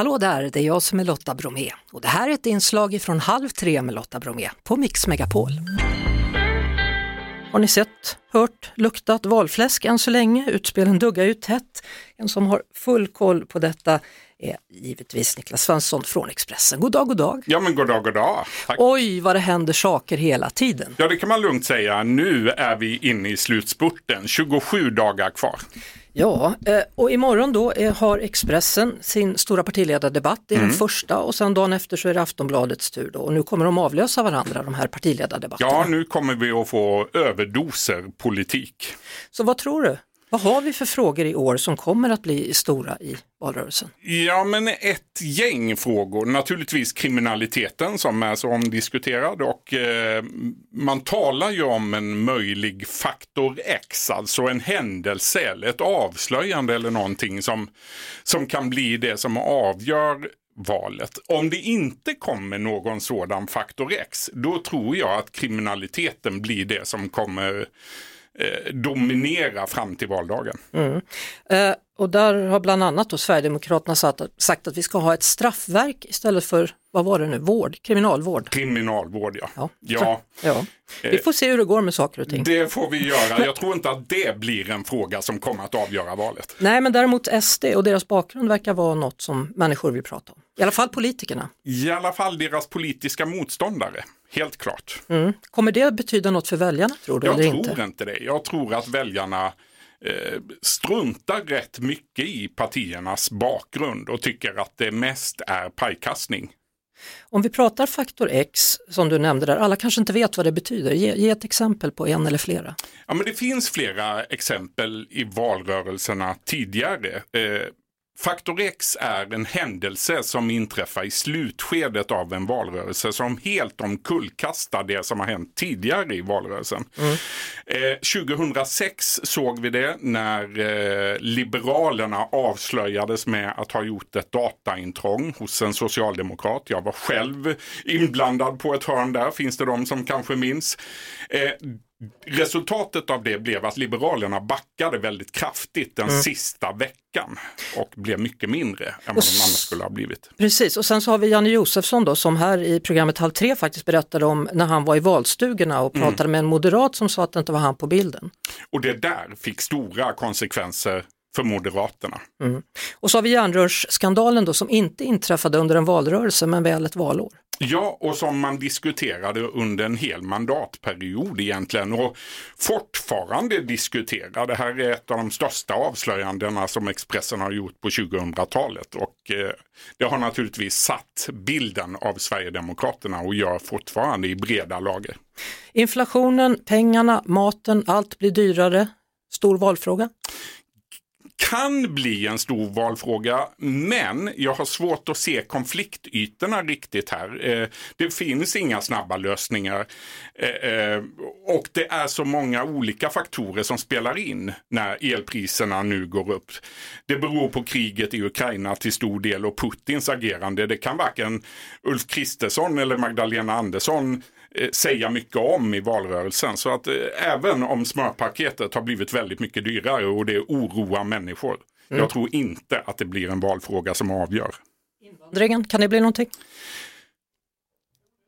Hallå där, det är jag som är Lotta Bromé och det här är ett inslag från Halv tre med Lotta Bromé på Mix Megapol. Har ni sett, hört, luktat valfläsk än så länge? Utspelen duggar ju tätt. En som har full koll på detta är givetvis Niklas Svensson från Expressen. God dag, god dag! Ja men god dag, god dag! Tack. Oj vad det händer saker hela tiden! Ja det kan man lugnt säga. Nu är vi inne i slutspurten, 27 dagar kvar. Ja, eh, och imorgon då har Expressen sin stora partiledardebatt, det är mm. den första och sen dagen efter så är det Aftonbladets tur då och nu kommer de avlösa varandra de här partiledardebatterna. Ja, nu kommer vi att få överdoser politik. Så vad tror du? Vad har vi för frågor i år som kommer att bli stora i valrörelsen? Ja, men ett gäng frågor. Naturligtvis kriminaliteten som är så omdiskuterad och eh, man talar ju om en möjlig faktor X, alltså en händelse eller ett avslöjande eller någonting som, som kan bli det som avgör valet. Om det inte kommer någon sådan faktor X, då tror jag att kriminaliteten blir det som kommer eh, dominera fram till valdagen. Mm. Eh, och där har bland annat då Sverigedemokraterna sagt, sagt att vi ska ha ett straffverk istället för, vad var det nu, vård, kriminalvård. Kriminalvård ja. ja. ja. ja. Vi får se hur det går med saker och ting. Det får vi göra. Jag tror inte att det blir en fråga som kommer att avgöra valet. Nej, men däremot SD och deras bakgrund verkar vara något som människor vill prata om. I alla fall politikerna. I alla fall deras politiska motståndare. Helt klart. Mm. Kommer det betyda något för väljarna tror du? Jag tror inte? inte det. Jag tror att väljarna eh, struntar rätt mycket i partiernas bakgrund och tycker att det mest är pajkastning. Om vi pratar faktor X, som du nämnde där, alla kanske inte vet vad det betyder. Ge, ge, ett exempel på en eller flera. Ja, men det finns flera exempel i valrörelserna tidigare. Eh, Faktor X är en händelse som inträffar i slutskedet av en valrörelse som helt omkullkastar det som har hänt tidigare i valrörelsen. Mm. Eh, 2006 såg vi det när eh, Liberalerna avslöjades med att ha gjort ett dataintrång hos en socialdemokrat. Jag var själv inblandad på ett hörn där, finns det de som kanske minns. Eh, Resultatet av det blev att Liberalerna backade väldigt kraftigt den mm. sista veckan och blev mycket mindre än vad de annars skulle ha blivit. Precis, och sen så har vi Janne Josefsson då som här i programmet Halv tre faktiskt berättade om när han var i valstugorna och pratade mm. med en moderat som sa att det inte var han på bilden. Och det där fick stora konsekvenser för Moderaterna. Mm. Och så har vi järnrörsskandalen då som inte inträffade under en valrörelse men väl ett valår. Ja, och som man diskuterade under en hel mandatperiod egentligen och fortfarande diskuterar. Det här är ett av de största avslöjandena som Expressen har gjort på 2000-talet och eh, det har naturligtvis satt bilden av Sverigedemokraterna och gör fortfarande i breda lager. Inflationen, pengarna, maten, allt blir dyrare. Stor valfråga? Kan bli en stor valfråga, men jag har svårt att se konfliktytorna riktigt här. Eh, det finns inga snabba lösningar eh, eh, och det är så många olika faktorer som spelar in när elpriserna nu går upp. Det beror på kriget i Ukraina till stor del och Putins agerande. Det kan varken Ulf Kristersson eller Magdalena Andersson säga mycket om i valrörelsen. Så att eh, även om smörpaketet har blivit väldigt mycket dyrare och det oroar människor. Mm. Jag tror inte att det blir en valfråga som avgör. Invandringen, kan det bli någonting?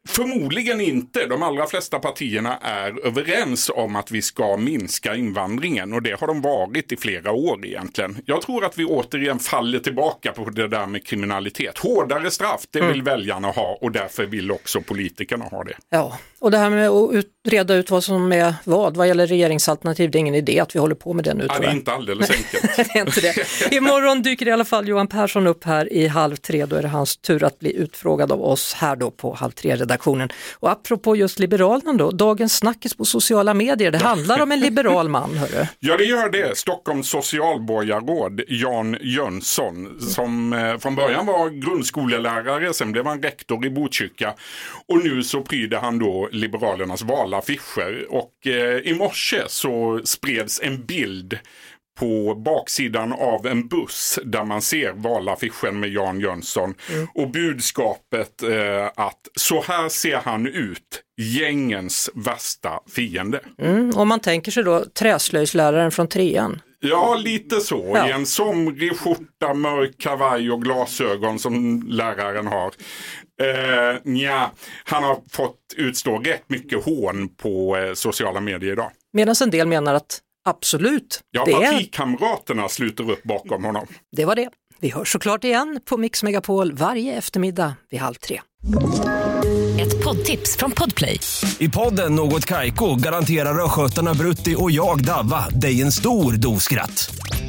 Förmodligen inte. De allra flesta partierna är överens om att vi ska minska invandringen och det har de varit i flera år egentligen. Jag tror att vi återigen faller tillbaka på det där med kriminalitet. Hårdare straff, det vill mm. väljarna ha och därför vill också politikerna ha det. Ja, och det här med att reda ut vad som är vad, vad gäller regeringsalternativ, det är ingen idé att vi håller på med det nu. Ja, det är inte alldeles enkelt. det är inte det. Imorgon dyker i alla fall Johan Persson upp här i halv tre, då är det hans tur att bli utfrågad av oss här då på halv tre-redaktionen. Och apropå just Liberalerna då, dagens snackis på sociala medier, det handlar om en liberal man. Hörru. Ja, det gör det. Stockholms socialborgarråd Jan Jönsson, som eh, från början var grundskolelärare, sen blev han rektor i Botkyrka och nu så pryder han då Liberalernas valaffischer och eh, i morse så spreds en bild på baksidan av en buss där man ser valaffischen med Jan Jönsson. Mm. Och budskapet eh, att så här ser han ut, gängens värsta fiende. Mm, om man tänker sig då träslöjdsläraren från trean. Ja, lite så. Ja. I en somrig skjorta, mörk kavaj och glasögon som läraren har. Eh, nja, han har fått utstå rätt mycket hån på eh, sociala medier idag. Medan en del menar att absolut, Ja, det, är, partikamraterna sluter upp bakom honom. det var det. Vi hörs såklart igen på Mix Megapol varje eftermiddag vid halv tre. Ett poddtips från Podplay. I podden Något Kaiko garanterar östgötarna Brutti och jag, Davva, dig en stor dos skratt.